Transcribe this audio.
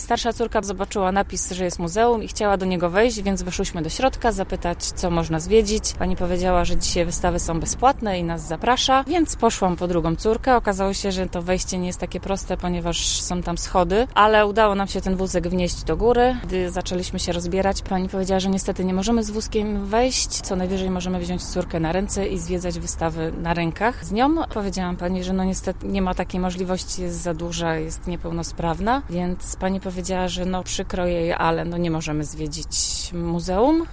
Starsza córka zobaczyła napis, że jest muzeum i chciała do niego wejść, więc weszłyśmy do środka zapytać, co można zwiedzić. Pani powiedziała, że dzisiaj wystawy są bezpłatne i nas zaprasza, więc poszłam po drugą córkę. Okazało się, że to wejście nie jest takie proste, ponieważ są tam schody, ale udało nam się ten wózek wnieść do góry. Gdy zaczęliśmy się rozbierać, pani powiedziała, że niestety nie możemy z wózkiem wejść, co najwyżej możemy wziąć córkę na ręce i zwiedzać wystawy na rękach z nią. Powiedziałam pani, że no niestety nie ma takiej możliwości, jest za duża, jest niepełnosprawna, więc pani powiedziała, że no przykro jej, ale no nie możemy zwiedzić muzeum.